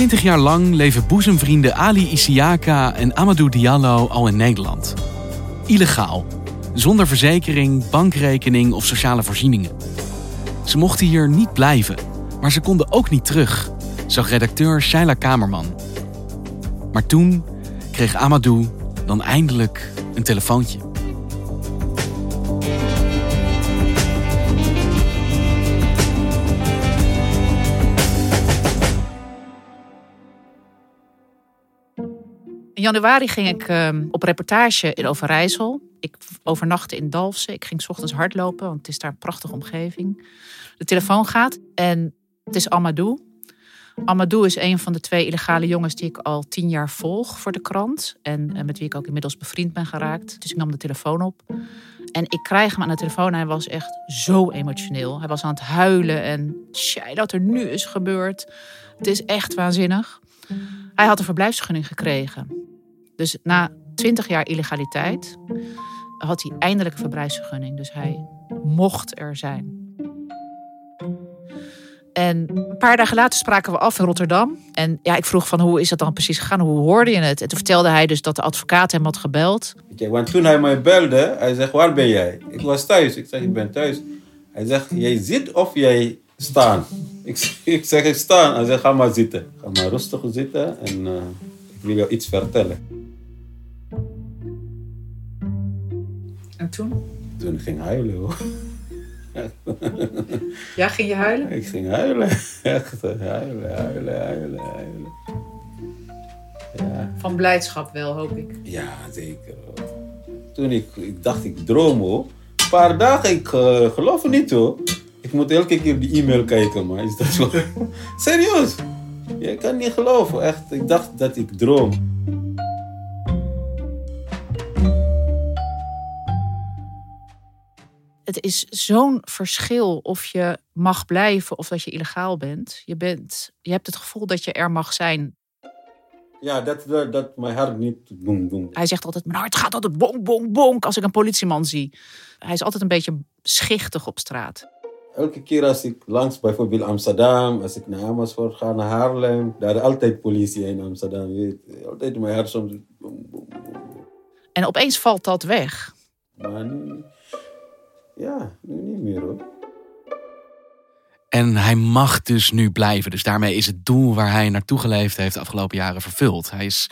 Twintig jaar lang leven boezemvrienden Ali Isiaka en Amadou Diallo al in Nederland. Illegaal, zonder verzekering, bankrekening of sociale voorzieningen. Ze mochten hier niet blijven, maar ze konden ook niet terug, zag redacteur Shaila Kamerman. Maar toen kreeg Amadou dan eindelijk een telefoontje. In januari ging ik ehm, op reportage in Overijssel. Ik overnachtte in Dalfsen. Ik ging 's ochtends hardlopen, want het is daar een prachtige omgeving. De telefoon gaat en het is Amadou. Amadou is een van de twee illegale jongens die ik al tien jaar volg voor de krant. En met wie ik ook inmiddels bevriend ben geraakt. Dus ik nam de telefoon op. En ik krijg hem aan de telefoon hij was echt zo emotioneel. Hij was aan het huilen en tjai, dat er nu is gebeurd. Het is echt waanzinnig. Hij had een verblijfsvergunning gekregen. Dus na twintig jaar illegaliteit had hij eindelijk een verblijfsvergunning. Dus hij mocht er zijn. En een paar dagen later spraken we af in Rotterdam. En ja, ik vroeg van hoe is dat dan precies gegaan? Hoe hoorde je het? En toen vertelde hij dus dat de advocaat hem had gebeld. Kijk, want toen hij mij belde, hij zegt, waar ben jij? Ik was thuis. Ik zeg, ik ben thuis. Hij zegt, jij zit of jij staan? Ik, zeg, ik staan. Hij zegt, ga maar zitten. Ga maar rustig zitten en uh, ik wil jou iets vertellen. En toen? Toen ging huilen hoor. Ja, ging je huilen? Ik ging huilen. Echt huilen, huilen, huilen, huilen. Ja. Van blijdschap wel, hoop ik. Ja, zeker. Toen ik, ik dacht, ik droom hoor. Een paar dagen, ik uh, geloof het niet hoor. Ik moet elke keer die e-mail kijken, maar is dat zo? Serieus? Je kan niet geloven, echt. Ik dacht dat ik droom. Het is zo'n verschil of je mag blijven of dat je illegaal bent. Je, bent. je hebt het gevoel dat je er mag zijn. Ja, dat, dat, dat mijn hart niet boem, boem. Hij zegt altijd, mijn hart gaat altijd bonk, bonk, bonk als ik een politieman zie. Hij is altijd een beetje schichtig op straat. Elke keer als ik langs bijvoorbeeld Amsterdam, als ik naar Amersfoort ga, naar Haarlem, daar is altijd politie in Amsterdam. Weet. Altijd mijn hart soms. En opeens valt dat weg. Maar nu, ja, nu niet meer hoor. En hij mag dus nu blijven. Dus daarmee is het doel waar hij naartoe geleefd heeft de afgelopen jaren vervuld. Hij is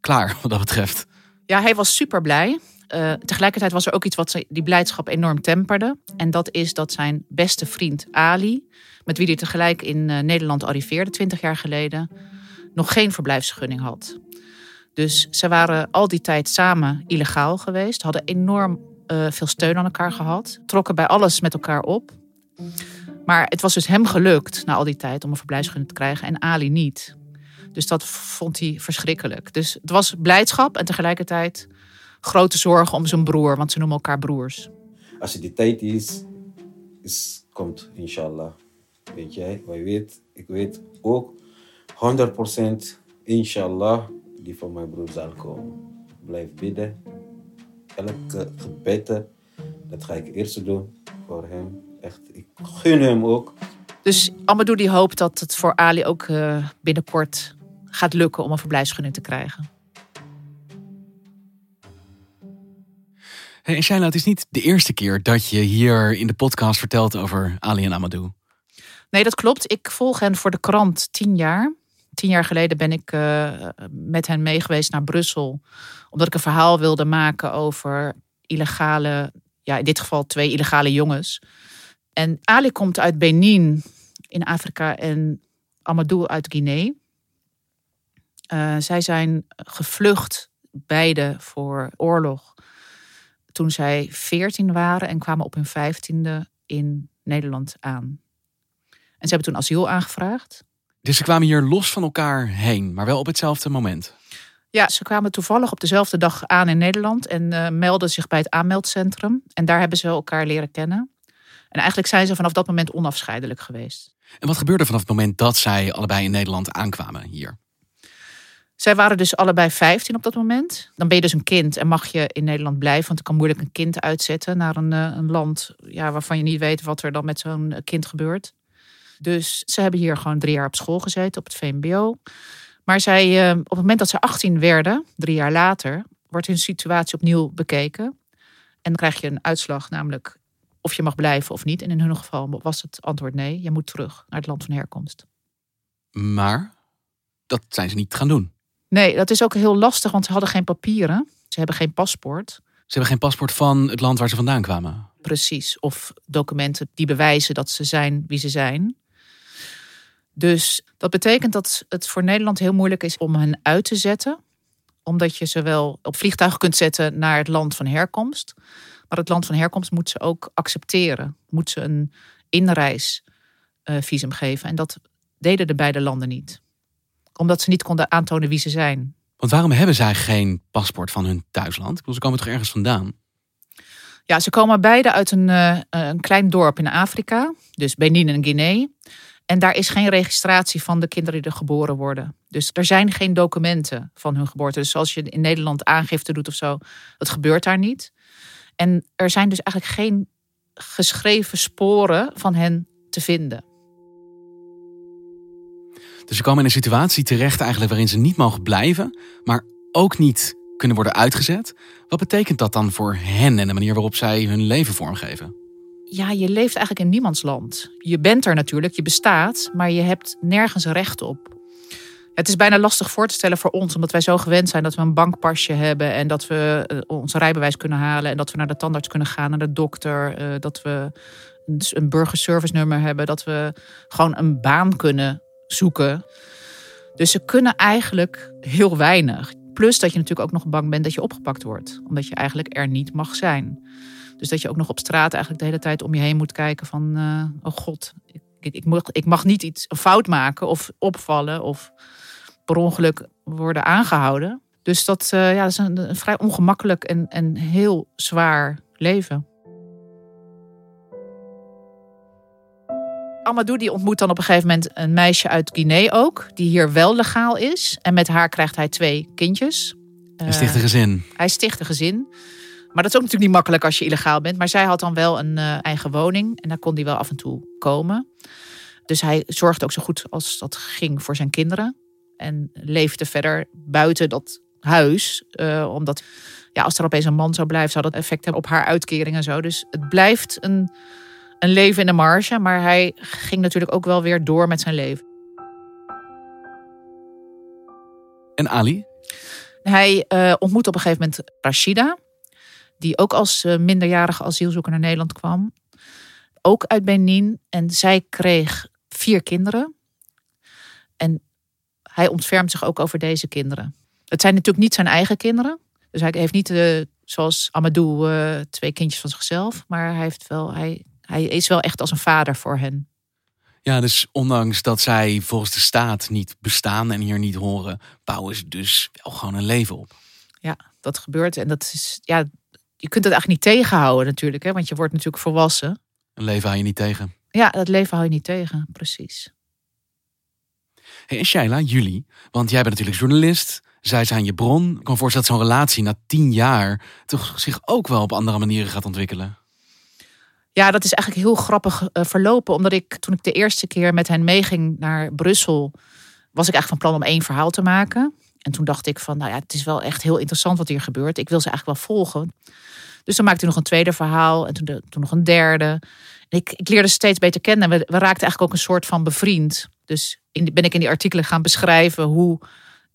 klaar wat dat betreft. Ja, hij was super blij. Uh, tegelijkertijd was er ook iets wat die blijdschap enorm temperde. En dat is dat zijn beste vriend Ali, met wie hij tegelijk in uh, Nederland arriveerde, 20 jaar geleden, nog geen verblijfsvergunning had. Dus ze waren al die tijd samen illegaal geweest, hadden enorm uh, veel steun aan elkaar gehad, trokken bij alles met elkaar op. Maar het was dus hem gelukt na al die tijd om een verblijfsvergunning te krijgen en Ali niet. Dus dat vond hij verschrikkelijk. Dus het was blijdschap en tegelijkertijd grote zorgen om zijn broer, want ze noemen elkaar broers. Als het die tijd is, is komt inshallah. Weet jij, wij weet, ik weet ook 100% inshallah die van mijn broer zal komen. Blijf bidden. Elke gebed, dat ga ik eerst doen voor hem. Echt, ik gun hem ook. Dus Amadou die hoopt dat het voor Ali ook uh, binnenkort gaat lukken om een verblijfsgunning te krijgen. Hey, Shaila, het is niet de eerste keer dat je hier in de podcast vertelt over Ali en Amadou. Nee, dat klopt. Ik volg hen voor de krant tien jaar. Tien jaar geleden ben ik uh, met hen meegeweest naar Brussel. Omdat ik een verhaal wilde maken over illegale, ja, in dit geval twee illegale jongens. En Ali komt uit Benin in Afrika en Amadou uit Guinea. Uh, zij zijn gevlucht, beide voor oorlog, toen zij veertien waren en kwamen op hun vijftiende in Nederland aan. En ze hebben toen asiel aangevraagd. Dus ze kwamen hier los van elkaar heen, maar wel op hetzelfde moment? Ja, ze kwamen toevallig op dezelfde dag aan in Nederland en uh, melden zich bij het aanmeldcentrum. En daar hebben ze elkaar leren kennen. En eigenlijk zijn ze vanaf dat moment onafscheidelijk geweest. En wat gebeurde vanaf het moment dat zij allebei in Nederland aankwamen hier? Zij waren dus allebei 15 op dat moment. Dan ben je dus een kind en mag je in Nederland blijven. Want ik kan moeilijk een kind uitzetten naar een, eh, een land ja, waarvan je niet weet wat er dan met zo'n kind gebeurt. Dus ze hebben hier gewoon drie jaar op school gezeten, op het VMBO. Maar zij, eh, op het moment dat ze 18 werden, drie jaar later, wordt hun situatie opnieuw bekeken. En dan krijg je een uitslag, namelijk of je mag blijven of niet. En in hun geval was het antwoord nee. Je moet terug naar het land van herkomst. Maar dat zijn ze niet gaan doen. Nee, dat is ook heel lastig, want ze hadden geen papieren. Ze hebben geen paspoort. Ze hebben geen paspoort van het land waar ze vandaan kwamen. Precies. Of documenten die bewijzen dat ze zijn wie ze zijn. Dus dat betekent dat het voor Nederland heel moeilijk is om hen uit te zetten. Omdat je ze wel op vliegtuigen kunt zetten naar het land van herkomst. Maar het land van herkomst moet ze ook accepteren. Moet ze een inreisvisum geven. En dat deden de beide landen niet. Omdat ze niet konden aantonen wie ze zijn. Want waarom hebben zij geen paspoort van hun thuisland? Ik bedoel, ze komen toch ergens vandaan? Ja, ze komen beide uit een, uh, een klein dorp in Afrika. Dus Benin en Guinea. En daar is geen registratie van de kinderen die er geboren worden. Dus er zijn geen documenten van hun geboorte. Dus als je in Nederland aangifte doet of zo, dat gebeurt daar niet. En er zijn dus eigenlijk geen geschreven sporen van hen te vinden. Dus ze komen in een situatie terecht eigenlijk waarin ze niet mogen blijven, maar ook niet kunnen worden uitgezet. Wat betekent dat dan voor hen en de manier waarop zij hun leven vormgeven? Ja, je leeft eigenlijk in niemands land. Je bent er natuurlijk, je bestaat, maar je hebt nergens recht op. Het is bijna lastig voor te stellen voor ons, omdat wij zo gewend zijn dat we een bankpasje hebben en dat we eh, ons rijbewijs kunnen halen en dat we naar de tandarts kunnen gaan, naar de dokter, eh, dat we een burgerservice nummer hebben, dat we gewoon een baan kunnen zoeken. Dus ze kunnen eigenlijk heel weinig. Plus dat je natuurlijk ook nog bang bent dat je opgepakt wordt, omdat je eigenlijk er niet mag zijn. Dus dat je ook nog op straat eigenlijk de hele tijd om je heen moet kijken van, uh, oh god, ik, ik, mag, ik mag niet iets een fout maken of opvallen of per ongeluk worden aangehouden. Dus dat, uh, ja, dat is een, een, vrij ongemakkelijk en, en heel zwaar leven. Amadou die ontmoet dan op een gegeven moment een meisje uit Guinea ook, die hier wel legaal is. En met haar krijgt hij twee kindjes. Hij sticht een gezin. Uh, hij sticht een gezin. Maar dat is ook natuurlijk niet makkelijk als je illegaal bent. Maar zij had dan wel een uh, eigen woning en daar kon hij wel af en toe komen. Dus hij zorgde ook zo goed als dat ging voor zijn kinderen. En leefde verder buiten dat huis. Uh, omdat ja, als er opeens een man zou blijven, zou dat effect hebben op haar uitkering en zo. Dus het blijft een, een leven in de marge. Maar hij ging natuurlijk ook wel weer door met zijn leven. En Ali? Hij uh, ontmoet op een gegeven moment Rashida. Die ook als uh, minderjarige asielzoeker naar Nederland kwam. Ook uit Benin. En zij kreeg vier kinderen. En hij ontfermt zich ook over deze kinderen. Het zijn natuurlijk niet zijn eigen kinderen. Dus hij heeft niet, uh, zoals Amadou, uh, twee kindjes van zichzelf. Maar hij, heeft wel, hij, hij is wel echt als een vader voor hen. Ja, dus ondanks dat zij volgens de staat niet bestaan en hier niet horen, bouwen ze dus wel gewoon een leven op. Ja, dat gebeurt. En dat is, ja, je kunt het eigenlijk niet tegenhouden natuurlijk, hè, want je wordt natuurlijk volwassen. Een leven hou je niet tegen. Ja, dat leven hou je niet tegen, precies. Hey, en Shaila, jullie, want jij bent natuurlijk journalist. Zij zijn je bron. Ik kan voorstellen dat zo'n relatie na tien jaar toch zich ook wel op andere manieren gaat ontwikkelen. Ja, dat is eigenlijk heel grappig uh, verlopen. Omdat ik toen ik de eerste keer met hen meeging naar Brussel, was ik eigenlijk van plan om één verhaal te maken. En toen dacht ik van, nou ja, het is wel echt heel interessant wat hier gebeurt. Ik wil ze eigenlijk wel volgen. Dus dan maakte hij nog een tweede verhaal en toen, toen nog een derde. ik, ik leerde ze steeds beter kennen. We, we raakten eigenlijk ook een soort van bevriend. Dus in, ben ik in die artikelen gaan beschrijven hoe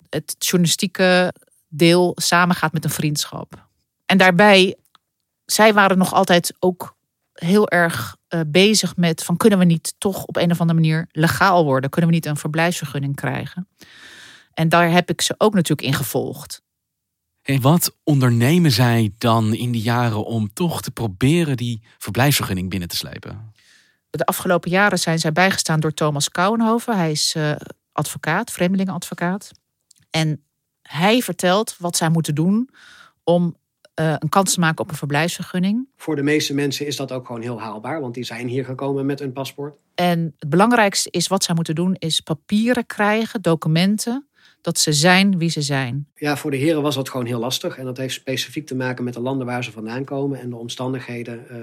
het journalistieke deel samengaat met een vriendschap. En daarbij, zij waren nog altijd ook heel erg uh, bezig met van kunnen we niet toch op een of andere manier legaal worden? Kunnen we niet een verblijfsvergunning krijgen? En daar heb ik ze ook natuurlijk in gevolgd. En wat ondernemen zij dan in die jaren om toch te proberen die verblijfsvergunning binnen te slepen? De afgelopen jaren zijn zij bijgestaan door Thomas Kouwenhoven. Hij is uh, advocaat, vreemdelingenadvocaat. En hij vertelt wat zij moeten doen om uh, een kans te maken op een verblijfsvergunning. Voor de meeste mensen is dat ook gewoon heel haalbaar, want die zijn hier gekomen met een paspoort. En het belangrijkste is wat zij moeten doen, is papieren krijgen, documenten dat ze zijn wie ze zijn. Ja, voor de heren was dat gewoon heel lastig. En dat heeft specifiek te maken met de landen waar ze vandaan komen en de omstandigheden uh,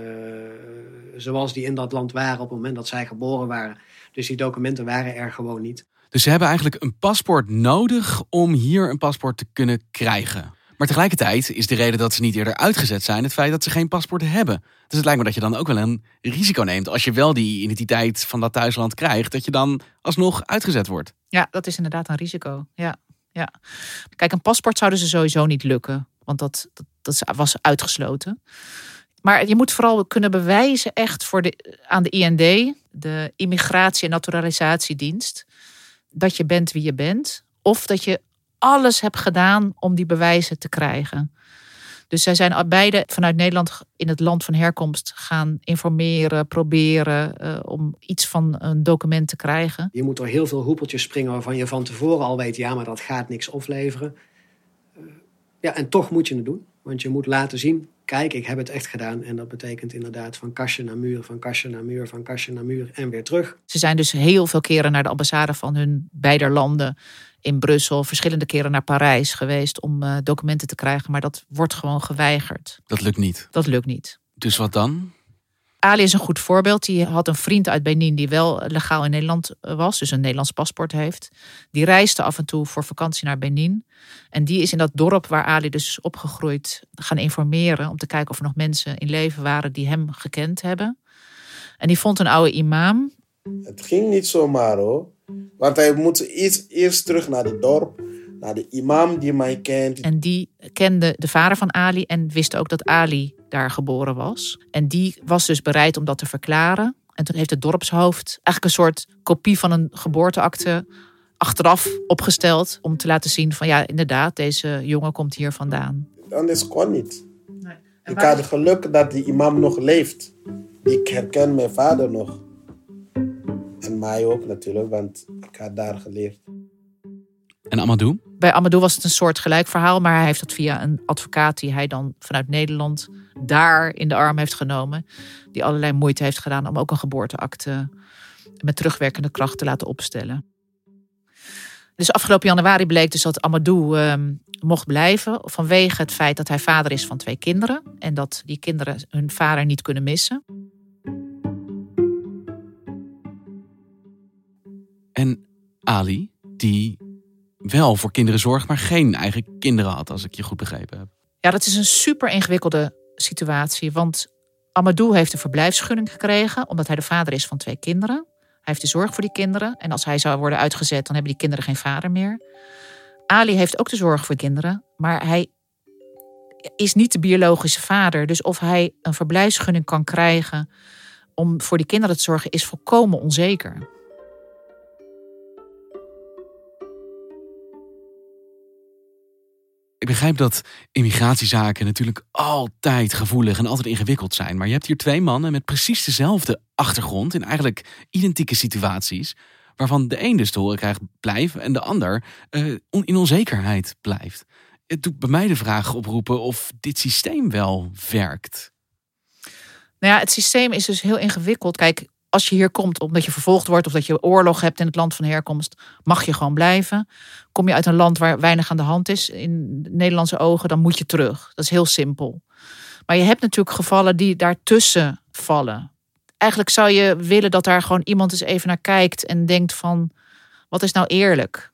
zoals die in dat land waren op het moment dat zij geboren waren. Dus die documenten waren er gewoon niet. Dus ze hebben eigenlijk een paspoort nodig om hier een paspoort te kunnen krijgen. Maar tegelijkertijd is de reden dat ze niet eerder uitgezet zijn het feit dat ze geen paspoort hebben. Dus het lijkt me dat je dan ook wel een risico neemt als je wel die identiteit van dat thuisland krijgt, dat je dan alsnog uitgezet wordt. Ja, dat is inderdaad een risico. Ja, ja. Kijk, een paspoort zouden ze sowieso niet lukken, want dat, dat, dat was uitgesloten. Maar je moet vooral kunnen bewijzen echt voor de, aan de IND, de Immigratie- en Naturalisatiedienst, dat je bent wie je bent. Of dat je alles hebt gedaan om die bewijzen te krijgen. Dus zij zijn beide vanuit Nederland in het land van herkomst gaan informeren, proberen uh, om iets van een document te krijgen. Je moet door heel veel hoepeltjes springen waarvan je van tevoren al weet, ja, maar dat gaat niks opleveren. Uh, ja, en toch moet je het doen, want je moet laten zien, kijk, ik heb het echt gedaan. En dat betekent inderdaad van kastje naar muur, van kastje naar muur, van kastje naar muur en weer terug. Ze zijn dus heel veel keren naar de ambassade van hun beide landen in Brussel, verschillende keren naar Parijs geweest om uh, documenten te krijgen, maar dat wordt gewoon geweigerd. Dat lukt niet. Dat lukt niet. Dus wat dan? Ali is een goed voorbeeld. Die had een vriend uit Benin die wel legaal in Nederland eh, was, dus een Nederlands paspoort heeft. Die reisde af en toe voor vakantie naar Benin. En die is in dat dorp waar Ali dus is opgegroeid gaan informeren om te kijken of er nog mensen in leven waren die hem gekend hebben. En die vond een oude imam. Het ging niet zomaar hoor. Want hij moet eerst, eerst terug naar het dorp, naar de imam die mij kent. En die kende de vader van Ali en wist ook dat Ali daar geboren was. En die was dus bereid om dat te verklaren. En toen heeft het dorpshoofd eigenlijk een soort kopie van een geboorteakte achteraf opgesteld. Om te laten zien van ja, inderdaad, deze jongen komt hier vandaan. Anders kon niet. Nee. Ik had geluk dat die imam nog leeft. Ik herken mijn vader nog. En mij ook natuurlijk, want ik had daar geleerd. En Amadou? Bij Amadou was het een soort gelijk verhaal, maar hij heeft dat via een advocaat die hij dan vanuit Nederland daar in de arm heeft genomen. Die allerlei moeite heeft gedaan om ook een geboorteakte met terugwerkende kracht te laten opstellen. Dus afgelopen januari bleek dus dat Amadou ehm, mocht blijven vanwege het feit dat hij vader is van twee kinderen en dat die kinderen hun vader niet kunnen missen. En Ali, die wel voor kinderen zorgt, maar geen eigen kinderen had, als ik je goed begrepen heb. Ja, dat is een super ingewikkelde situatie. Want Amadou heeft een verblijfsgunning gekregen, omdat hij de vader is van twee kinderen. Hij heeft de zorg voor die kinderen. En als hij zou worden uitgezet, dan hebben die kinderen geen vader meer. Ali heeft ook de zorg voor kinderen, maar hij is niet de biologische vader. Dus of hij een verblijfsgunning kan krijgen om voor die kinderen te zorgen, is volkomen onzeker. Ik begrijp dat immigratiezaken natuurlijk altijd gevoelig en altijd ingewikkeld zijn. Maar je hebt hier twee mannen met precies dezelfde achtergrond in eigenlijk identieke situaties. Waarvan de een dus te horen krijgt blijven en de ander uh, in onzekerheid blijft. Het doet bij mij de vraag oproepen of dit systeem wel werkt. Nou ja, het systeem is dus heel ingewikkeld. Kijk, als je hier komt omdat je vervolgd wordt of dat je oorlog hebt in het land van herkomst, mag je gewoon blijven. Kom je uit een land waar weinig aan de hand is in Nederlandse ogen, dan moet je terug. Dat is heel simpel. Maar je hebt natuurlijk gevallen die daartussen vallen. Eigenlijk zou je willen dat daar gewoon iemand eens even naar kijkt en denkt van, wat is nou eerlijk?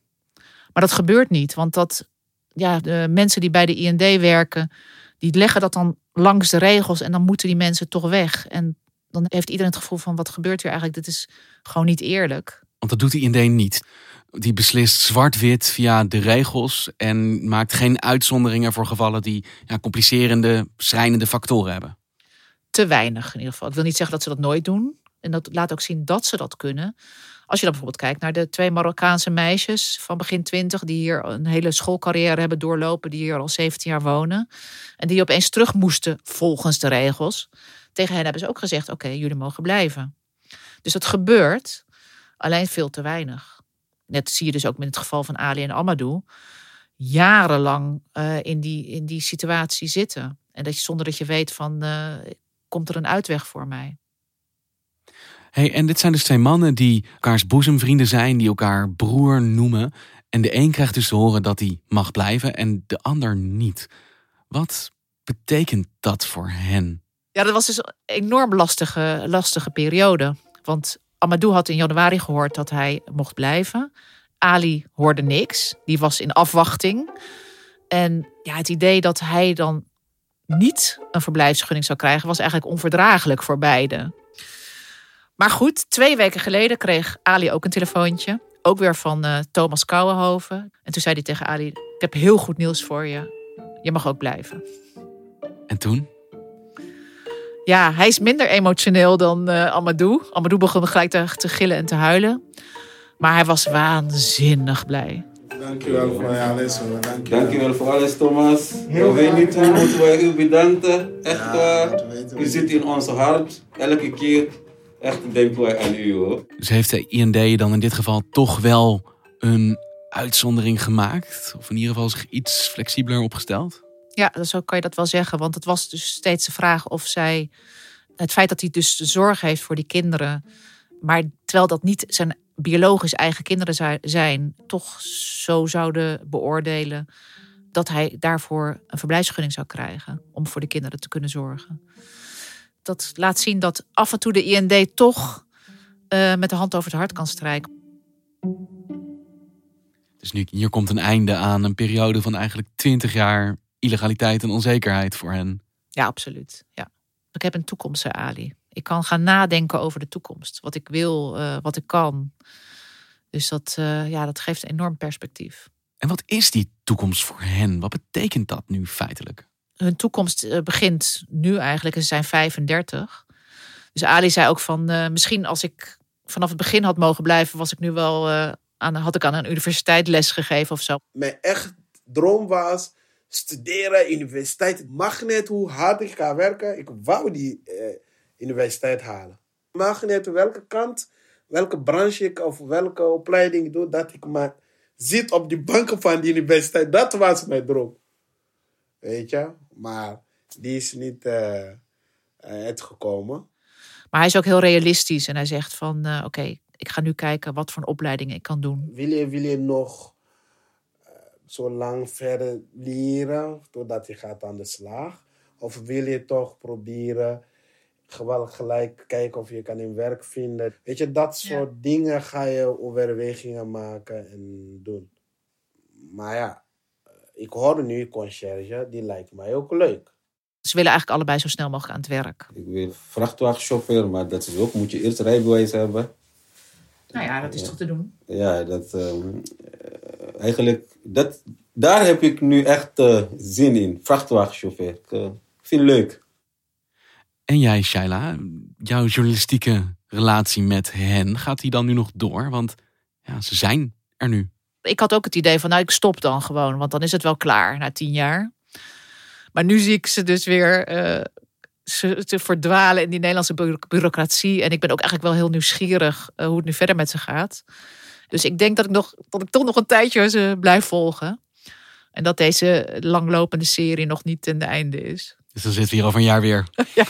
Maar dat gebeurt niet, want dat, ja, de mensen die bij de IND werken, die leggen dat dan langs de regels en dan moeten die mensen toch weg. En dan heeft iedereen het gevoel van wat gebeurt hier eigenlijk? Dit is gewoon niet eerlijk. Want dat doet de IND niet. Die beslist zwart-wit via de regels en maakt geen uitzonderingen voor gevallen die ja, complicerende, schrijnende factoren hebben. Te weinig in ieder geval. Ik wil niet zeggen dat ze dat nooit doen. En dat laat ook zien dat ze dat kunnen. Als je dan bijvoorbeeld kijkt naar de twee Marokkaanse meisjes van begin twintig, die hier een hele schoolcarrière hebben doorlopen, die hier al 17 jaar wonen. En die opeens terug moesten volgens de regels. Tegen hen hebben ze ook gezegd: oké, jullie mogen blijven. Dus dat gebeurt, alleen veel te weinig. Net zie je dus ook met het geval van Ali en Amadou. Jarenlang uh, in, die, in die situatie zitten. En dat je zonder dat je weet van, uh, komt er een uitweg voor mij? Hey, en dit zijn dus twee mannen die elkaars boezemvrienden zijn, die elkaar broer noemen. En de een krijgt dus te horen dat hij mag blijven en de ander niet. Wat betekent dat voor hen? Ja, dat was dus een enorm lastige, lastige periode. Want Amadou had in januari gehoord dat hij mocht blijven. Ali hoorde niks. Die was in afwachting. En ja, het idee dat hij dan niet een verblijfsvergunning zou krijgen, was eigenlijk onverdraaglijk voor beiden. Maar goed, twee weken geleden kreeg Ali ook een telefoontje. Ook weer van uh, Thomas Kouwenhoven. En toen zei hij tegen Ali: Ik heb heel goed nieuws voor je. Je mag ook blijven. En toen? Ja, hij is minder emotioneel dan uh, Amadou. Amadou begon gelijk te, te gillen en te huilen. Maar hij was waanzinnig blij. Dankjewel voor alles. Dankjewel. Dankjewel voor alles, Thomas. We weten niet hoe moeten wij u bedanken. Echt waar. u zit in ons hart. Elke keer echt denken wij aan u hoor. Dus heeft de IND dan in dit geval toch wel een uitzondering gemaakt? Of in ieder geval zich iets flexibeler opgesteld? Ja, zo kan je dat wel zeggen. Want het was dus steeds de vraag of zij. Het feit dat hij dus de zorg heeft voor die kinderen. Maar terwijl dat niet zijn biologisch eigen kinderen zijn, toch zo zouden beoordelen dat hij daarvoor een verblijfsvergunning zou krijgen om voor de kinderen te kunnen zorgen. Dat laat zien dat af en toe de IND toch uh, met de hand over het hart kan strijken. Dus nu, hier komt een einde aan een periode van eigenlijk 20 jaar illegaliteit en onzekerheid voor hen. Ja, absoluut. Ja. Ik heb een toekomst, zei Ali. Ik kan gaan nadenken over de toekomst. Wat ik wil, uh, wat ik kan. Dus dat, uh, ja, dat geeft een enorm perspectief. En wat is die toekomst voor hen? Wat betekent dat nu feitelijk? Hun toekomst uh, begint nu eigenlijk. Ze zijn 35. Dus Ali zei ook van misschien als ik vanaf het begin had mogen blijven, was ik nu wel aan, had ik aan een universiteit les gegeven of zo. Mijn echt droom was studeren, universiteit. Mag net hoe hard ik ga werken. Ik wou die uh, universiteit halen. Mag net welke kant, welke branche ik of welke opleiding doe, dat ik maar zit op die banken van de universiteit. Dat was mijn droom. Weet je? Maar die is niet uh, uitgekomen. Maar hij is ook heel realistisch en hij zegt van uh, oké, okay, ik ga nu kijken wat voor opleidingen ik kan doen. Wil je, wil je nog zo lang verder leren totdat je gaat aan de slag? Of wil je toch proberen gewoon gelijk kijken of je kan een werk vinden? Weet je, dat soort ja. dingen ga je overwegingen maken en doen. Maar ja, ik hoorde nu conciërge, die lijkt mij ook leuk. Ze willen eigenlijk allebei zo snel mogelijk aan het werk. Ik wil vrachtwagenchauffeur, maar dat is ook, moet je eerst rijbewijs hebben. Nou ja, dat is toch te doen? Ja, dat, um, eigenlijk, dat, daar heb ik nu echt uh, zin in. Vrachtwagenchauffeur. Ik uh, vind het leuk. En jij, Shaila, jouw journalistieke relatie met hen, gaat die dan nu nog door? Want ja, ze zijn er nu. Ik had ook het idee van, nou, ik stop dan gewoon, want dan is het wel klaar na tien jaar. Maar nu zie ik ze dus weer uh, te verdwalen in die Nederlandse bureaucratie. En ik ben ook eigenlijk wel heel nieuwsgierig uh, hoe het nu verder met ze gaat. Dus ik denk dat ik, nog, dat ik toch nog een tijdje ze blijf volgen. En dat deze langlopende serie nog niet ten einde is. Dus dan zitten we hier over een jaar weer. ja.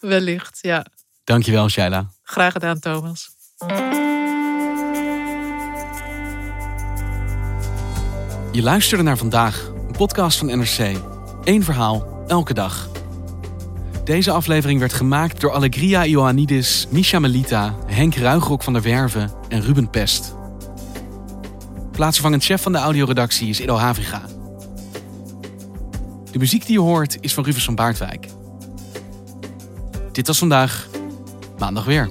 Wellicht, ja. Dankjewel, Shaila. Graag gedaan, Thomas. Je luisterde naar vandaag, een podcast van NRC. Eén verhaal, elke dag. Deze aflevering werd gemaakt door Allegria Ioannidis, Misha Melita, Henk Ruigrok van der Werven en Ruben Pest. Plaatsvervangend chef van de audioredactie is Ido Havinga. De muziek die je hoort is van Rufus van Baardwijk. Dit was vandaag, maandag weer.